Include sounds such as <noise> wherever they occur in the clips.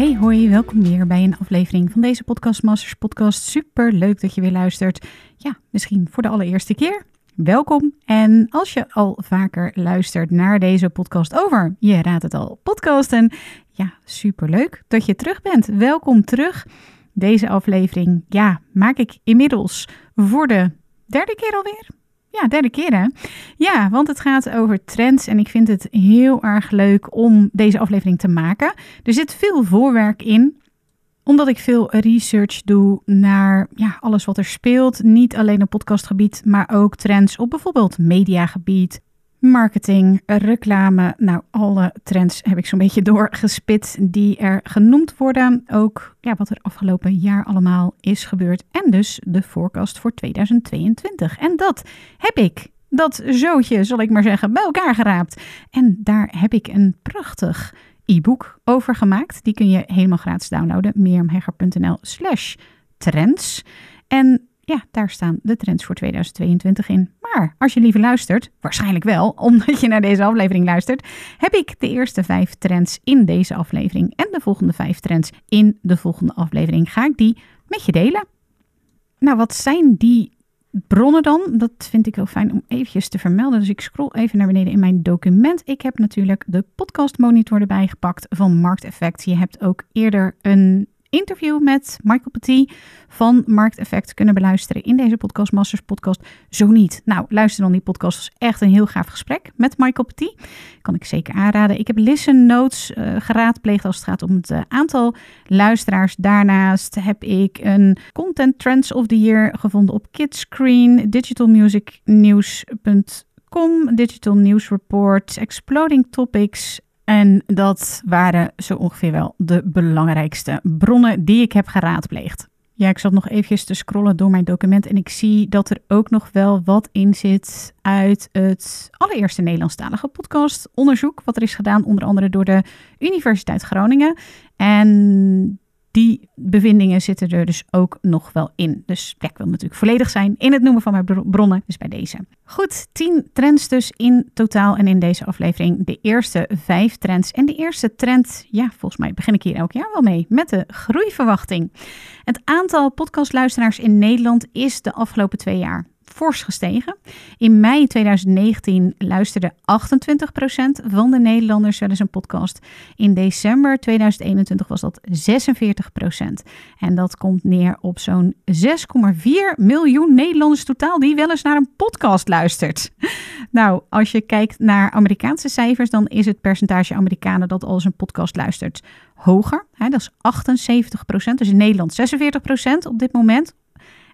Hey hoi, welkom weer bij een aflevering van deze Podcast Masters podcast. Super leuk dat je weer luistert. Ja, misschien voor de allereerste keer. Welkom. En als je al vaker luistert naar deze podcast over, je raadt het al, podcasten. Ja, super leuk dat je terug bent. Welkom terug. Deze aflevering, ja, maak ik inmiddels voor de derde keer alweer. Ja, derde keer hè? Ja, want het gaat over trends en ik vind het heel erg leuk om deze aflevering te maken. Er zit veel voorwerk in, omdat ik veel research doe naar ja, alles wat er speelt. Niet alleen op podcastgebied, maar ook trends op bijvoorbeeld mediagebied, marketing, reclame. Nou, alle trends heb ik zo'n beetje <laughs> doorgespit die er genoemd worden. Ook ja, wat er afgelopen jaar allemaal is gebeurd. En dus de forecast voor 2022. En dat heb ik, dat zootje zal ik maar zeggen, bij elkaar geraapt. En daar heb ik een prachtig e-book over gemaakt. Die kun je helemaal gratis downloaden. mirjamhegger.nl slash trends. En ja, daar staan de trends voor 2022 in. Maar als je liever luistert, waarschijnlijk wel, <laughs> omdat je naar deze aflevering luistert, heb ik de eerste vijf trends in deze aflevering en de volgende vijf trends in de volgende aflevering. Ga ik die met je delen? Nou, wat zijn die bronnen dan? Dat vind ik heel fijn om eventjes te vermelden. Dus ik scroll even naar beneden in mijn document. Ik heb natuurlijk de podcast monitor erbij gepakt van Markteffect. Je hebt ook eerder een interview met Michael Petit van Markt Effect kunnen beluisteren in deze podcast, Masters podcast. Zo niet. Nou, luister dan die podcast. Het is echt een heel gaaf gesprek met Michael Petit. Kan ik zeker aanraden. Ik heb listen notes uh, geraadpleegd als het gaat om het uh, aantal luisteraars. Daarnaast heb ik een content trends of the year gevonden op Kidscreen, digitalmusicnews.com, Digital News Report, Exploding Topics en dat waren zo ongeveer wel de belangrijkste bronnen die ik heb geraadpleegd. Ja, ik zat nog eventjes te scrollen door mijn document en ik zie dat er ook nog wel wat in zit uit het allereerste Nederlandstalige podcastonderzoek, wat er is gedaan onder andere door de Universiteit Groningen. En die bevindingen zitten er dus ook nog wel in. Dus ik wil natuurlijk volledig zijn in het noemen van mijn bronnen. Dus bij deze. Goed, 10 trends dus in totaal. En in deze aflevering de eerste vijf trends. En de eerste trend, ja, volgens mij begin ik hier elk jaar wel mee. Met de groeiverwachting. Het aantal podcastluisteraars in Nederland is de afgelopen twee jaar fors gestegen. In mei 2019 luisterde 28% van de Nederlanders wel eens een podcast. In december 2021 was dat 46%. En dat komt neer op zo'n 6,4 miljoen Nederlanders totaal die wel eens naar een podcast luistert. Nou, als je kijkt naar Amerikaanse cijfers, dan is het percentage Amerikanen dat al eens een podcast luistert hoger. dat is 78% Dus in Nederland 46% op dit moment.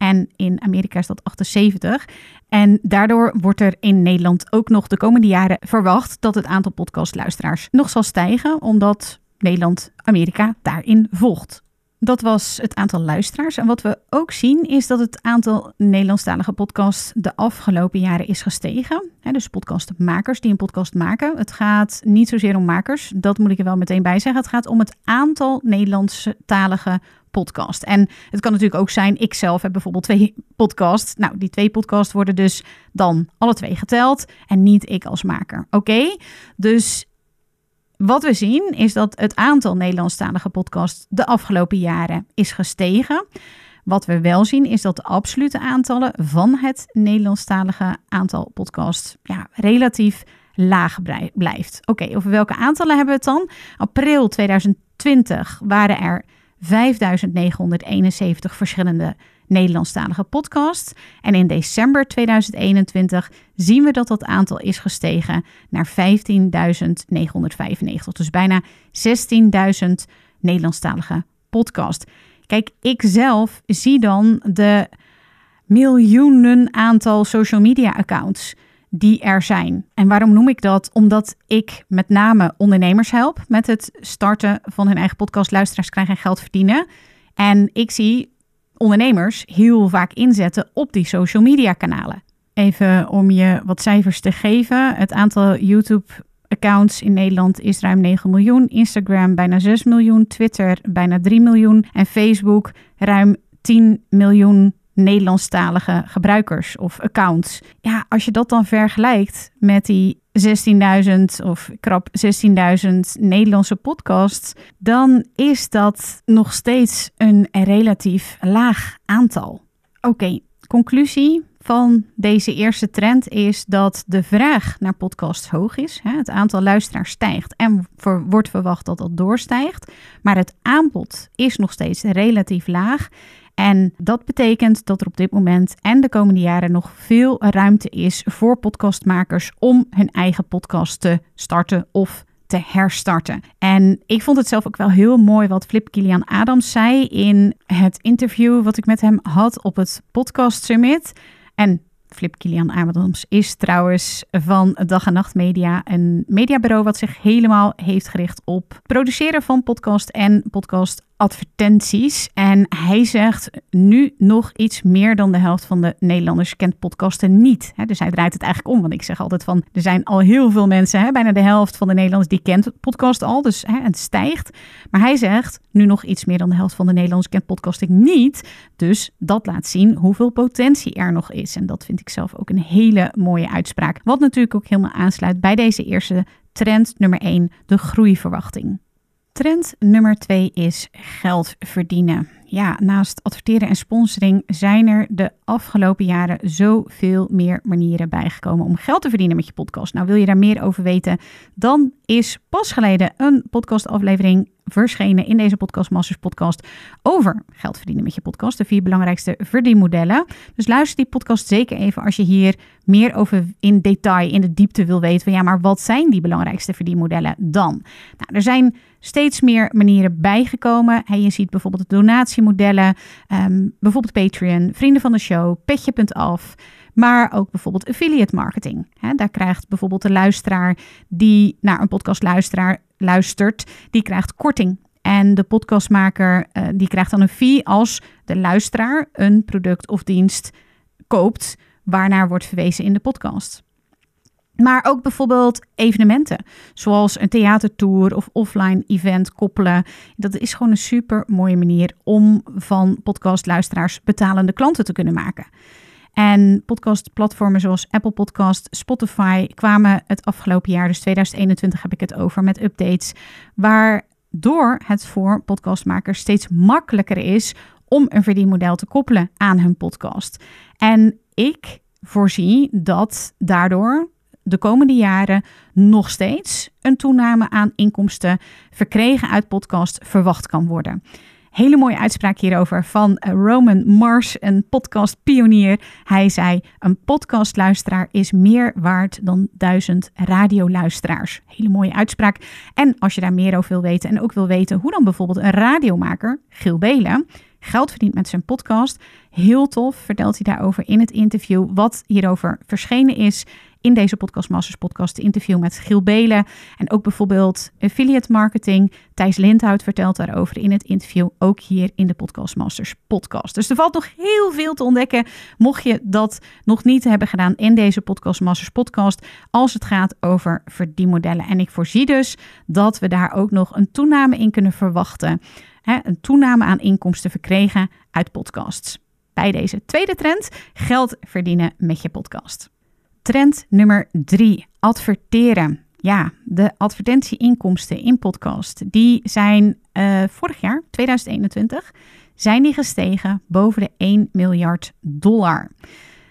En in Amerika is dat 78. En daardoor wordt er in Nederland ook nog de komende jaren verwacht dat het aantal podcastluisteraars nog zal stijgen, omdat Nederland Amerika daarin volgt. Dat was het aantal luisteraars. En wat we ook zien is dat het aantal Nederlandstalige podcasts de afgelopen jaren is gestegen. dus podcastmakers die een podcast maken. Het gaat niet zozeer om makers, dat moet ik er wel meteen bij zeggen. Het gaat om het aantal Nederlandstalige podcast. En het kan natuurlijk ook zijn, ik zelf heb bijvoorbeeld twee podcasts. Nou, die twee podcasts worden dus dan alle twee geteld en niet ik als maker. Oké, dus wat we zien is dat het aantal Nederlandstalige podcasts de afgelopen jaren is gestegen. Wat we wel zien is dat de absolute aantallen van het Nederlandstalige aantal podcasts ja, relatief laag blijft. Oké, over welke aantallen hebben we het dan? April 2020 waren er 5971 verschillende Nederlandstalige podcasts. En in december 2021 zien we dat dat aantal is gestegen naar 15.995. Dus bijna 16.000 Nederlandstalige podcasts. Kijk, ik zelf zie dan de miljoenen aantal social media accounts die er zijn. En waarom noem ik dat? Omdat ik met name ondernemers help met het starten van hun eigen podcast. Luisteraars krijgen geld verdienen. En ik zie ondernemers heel vaak inzetten op die social media kanalen. Even om je wat cijfers te geven. Het aantal YouTube accounts in Nederland is ruim 9 miljoen. Instagram bijna 6 miljoen. Twitter bijna 3 miljoen. En Facebook ruim 10 miljoen Nederlandstalige gebruikers of accounts. Ja, als je dat dan vergelijkt met die 16.000 of krap 16.000 Nederlandse podcasts, dan is dat nog steeds een relatief laag aantal. Oké, conclusie van deze eerste trend is dat de vraag naar podcasts hoog is. Het aantal luisteraars stijgt en wordt verwacht dat dat doorstijgt. Maar het aanbod is nog steeds relatief laag. En dat betekent dat er op dit moment en de komende jaren nog veel ruimte is voor podcastmakers om hun eigen podcast te starten of te herstarten. En ik vond het zelf ook wel heel mooi wat Flip Kilian Adams zei in het interview wat ik met hem had op het Podcast Summit. En Flip Kilian Adams is trouwens van Dag en Nacht Media, een mediabureau wat zich helemaal heeft gericht op produceren van podcast en podcast advertenties. En hij zegt nu nog iets meer dan de helft van de Nederlanders kent podcasten niet. dus hij draait het eigenlijk om. Want ik zeg altijd van, er zijn al heel veel mensen, bijna de helft van de Nederlanders die kent podcast al. Dus het stijgt. Maar hij zegt nu nog iets meer dan de helft van de Nederlanders kent podcasting niet. Dus dat laat zien hoeveel potentie er nog is. En dat vind ik zelf ook een hele mooie uitspraak. Wat natuurlijk ook helemaal aansluit bij deze eerste trend nummer 1, de groeiverwachting. Trend nummer twee is geld verdienen. Ja, naast adverteren en sponsoring zijn er de afgelopen jaren zoveel meer manieren bijgekomen om geld te verdienen met je podcast. Nou, wil je daar meer over weten? Dan is pas geleden een podcastaflevering verschenen in deze Podcast Masters podcast over geld verdienen met je podcast. De vier belangrijkste verdienmodellen. Dus luister die podcast zeker even als je hier meer over in detail, in de diepte wil weten. Ja, maar wat zijn die belangrijkste verdienmodellen dan? Nou, er zijn steeds meer manieren bijgekomen. je ziet bijvoorbeeld donatiemodellen, ehm, bijvoorbeeld Patreon, vrienden van de show, petje.af. Maar ook bijvoorbeeld affiliate marketing. daar krijgt bijvoorbeeld de luisteraar die naar een podcast luisteraar luistert, die krijgt korting. En de podcastmaker uh, die krijgt dan een fee als de luisteraar een product of dienst koopt, waarnaar wordt verwezen in de podcast. Maar ook bijvoorbeeld evenementen, zoals een theatertour of offline event koppelen. Dat is gewoon een super mooie manier om van podcastluisteraars betalende klanten te kunnen maken. En podcastplatformen zoals Apple Podcast, Spotify kwamen het afgelopen jaar, dus 2021 heb ik het over, met updates, waardoor het voor podcastmakers steeds makkelijker is om een verdienmodel te koppelen aan hun podcast. En ik voorzie dat daardoor de komende jaren nog steeds een toename aan inkomsten verkregen uit podcast verwacht kan worden. Hele mooie uitspraak hierover van Roman Mars, een podcastpionier. Hij zei: Een podcastluisteraar is meer waard dan duizend radioluisteraars. Hele mooie uitspraak. En als je daar meer over wil weten en ook wil weten hoe dan bijvoorbeeld een radiomaker, Gil Belen, geld verdient met zijn podcast. Heel tof vertelt hij daarover in het interview wat hierover verschenen is in deze Podcast Masters podcast interview met Giel Belen. En ook bijvoorbeeld affiliate marketing. Thijs Lindhout vertelt daarover in het interview, ook hier in de Podcast Masters podcast. Dus er valt nog heel veel te ontdekken, mocht je dat nog niet hebben gedaan in deze Podcast Masters podcast, als het gaat over verdienmodellen. En ik voorzie dus dat we daar ook nog een toename in kunnen verwachten. Hè, een toename aan inkomsten verkregen uit podcasts. Bij deze tweede trend, geld verdienen met je podcast. Trend nummer drie, adverteren. Ja, de advertentieinkomsten in podcast, die zijn uh, vorig jaar, 2021, zijn die gestegen boven de 1 miljard dollar.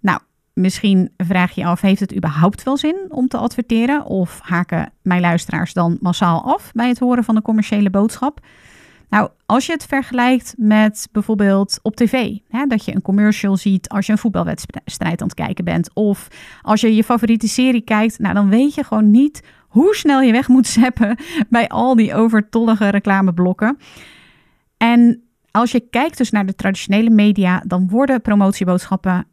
Nou, misschien vraag je af, heeft het überhaupt wel zin om te adverteren? Of haken mijn luisteraars dan massaal af bij het horen van de commerciële boodschap? Nou, als je het vergelijkt met bijvoorbeeld op tv, hè, dat je een commercial ziet als je een voetbalwedstrijd aan het kijken bent, of als je je favoriete serie kijkt, nou dan weet je gewoon niet hoe snel je weg moet <laughs> zeppen bij al die overtollige reclameblokken. En als je kijkt dus naar de traditionele media, dan worden promotieboodschappen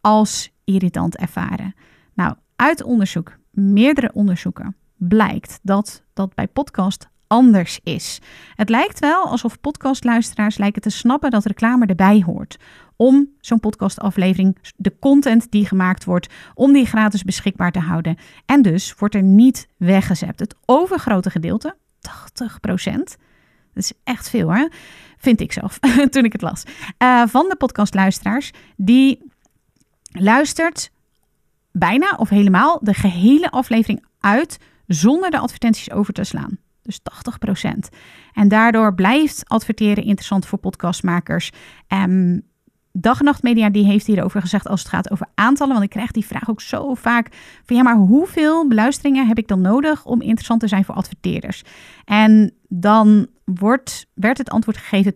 als irritant ervaren. Nou, uit onderzoek, meerdere onderzoeken, blijkt dat dat bij podcast anders is. Het lijkt wel alsof podcastluisteraars lijken te snappen dat reclame erbij hoort. Om zo'n podcastaflevering, de content die gemaakt wordt, om die gratis beschikbaar te houden. En dus wordt er niet weggezet. Het overgrote gedeelte, 80 procent, dat is echt veel hè, vind ik zelf <laughs> toen ik het las, uh, van de podcastluisteraars, die luistert bijna of helemaal de gehele aflevering uit zonder de advertenties over te slaan. Dus 80%. En daardoor blijft adverteren interessant voor podcastmakers. Um, Dag en Media die heeft hierover gezegd als het gaat over aantallen. Want ik krijg die vraag ook zo vaak van ja, maar hoeveel beluisteringen heb ik dan nodig om interessant te zijn voor adverteerders? En dan wordt, werd het antwoord gegeven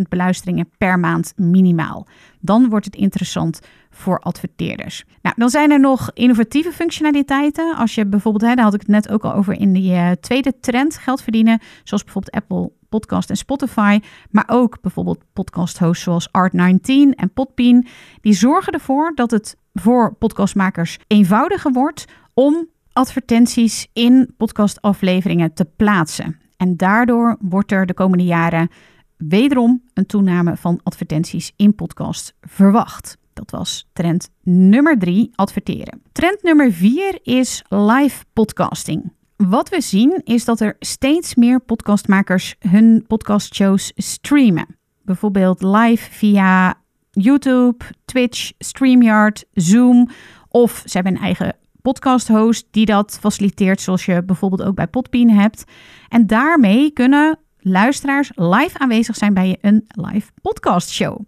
20.000 beluisteringen per maand minimaal. Dan wordt het interessant voor adverteerders. Nou, dan zijn er nog innovatieve functionaliteiten. Als je bijvoorbeeld, hè, daar had ik het net ook al over in die uh, tweede trend, geld verdienen. Zoals bijvoorbeeld Apple Podcast en Spotify. Maar ook bijvoorbeeld podcast hosts zoals Art19 en Podbean. Die zorgen ervoor dat het voor podcastmakers eenvoudiger wordt om advertenties in podcastafleveringen te plaatsen. En daardoor wordt er de komende jaren wederom een toename van advertenties in podcast verwacht. Dat was trend nummer drie, adverteren. Trend nummer vier is live podcasting. Wat we zien is dat er steeds meer podcastmakers hun podcastshows streamen. Bijvoorbeeld live via YouTube, Twitch, StreamYard, Zoom. Of ze hebben een eigen podcast host die dat faciliteert, zoals je bijvoorbeeld ook bij Podbean hebt. En daarmee kunnen luisteraars live aanwezig zijn bij een live podcastshow.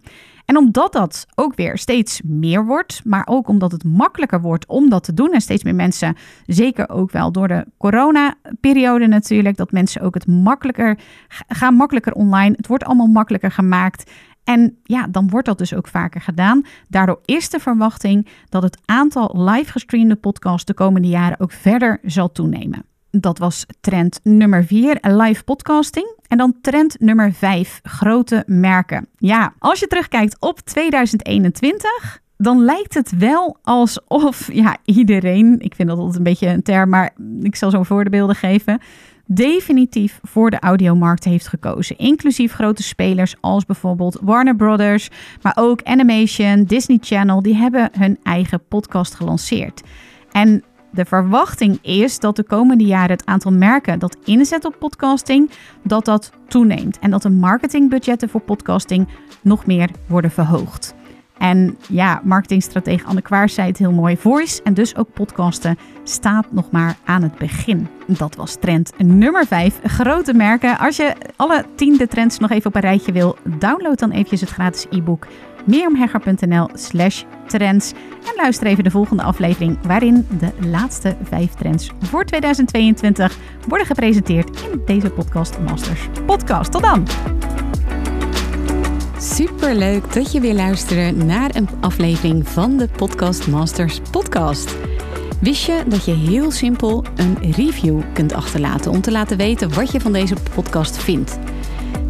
En omdat dat ook weer steeds meer wordt, maar ook omdat het makkelijker wordt om dat te doen en steeds meer mensen, zeker ook wel door de corona-periode natuurlijk, dat mensen ook het makkelijker gaan makkelijker online. Het wordt allemaal makkelijker gemaakt. En ja, dan wordt dat dus ook vaker gedaan. Daardoor is de verwachting dat het aantal live gestreamde podcasts de komende jaren ook verder zal toenemen. Dat was trend nummer 4, live podcasting. En dan trend nummer 5, grote merken. Ja, als je terugkijkt op 2021, dan lijkt het wel alsof ja, iedereen, ik vind dat altijd een beetje een term, maar ik zal zo'n voorbeelden geven, definitief voor de audiomarkt heeft gekozen. Inclusief grote spelers als bijvoorbeeld Warner Brothers, maar ook Animation, Disney Channel, die hebben hun eigen podcast gelanceerd. En de verwachting is dat de komende jaren het aantal merken dat inzet op podcasting, dat dat toeneemt. En dat de marketingbudgetten voor podcasting nog meer worden verhoogd. En ja, marketingstratege Anne Kwaars zei het heel mooi. Voice en dus ook podcasten staat nog maar aan het begin. Dat was trend nummer 5. Grote merken. Als je alle tiende trends nog even op een rijtje wil, download dan eventjes het gratis e-book meeromhegger.nl slash trends. En luister even de volgende aflevering waarin de laatste vijf trends voor 2022 worden gepresenteerd in deze Podcast Masters podcast. Tot dan! Super leuk dat je weer luistert naar een aflevering van de Podcast Masters podcast. Wist je dat je heel simpel een review kunt achterlaten om te laten weten wat je van deze podcast vindt?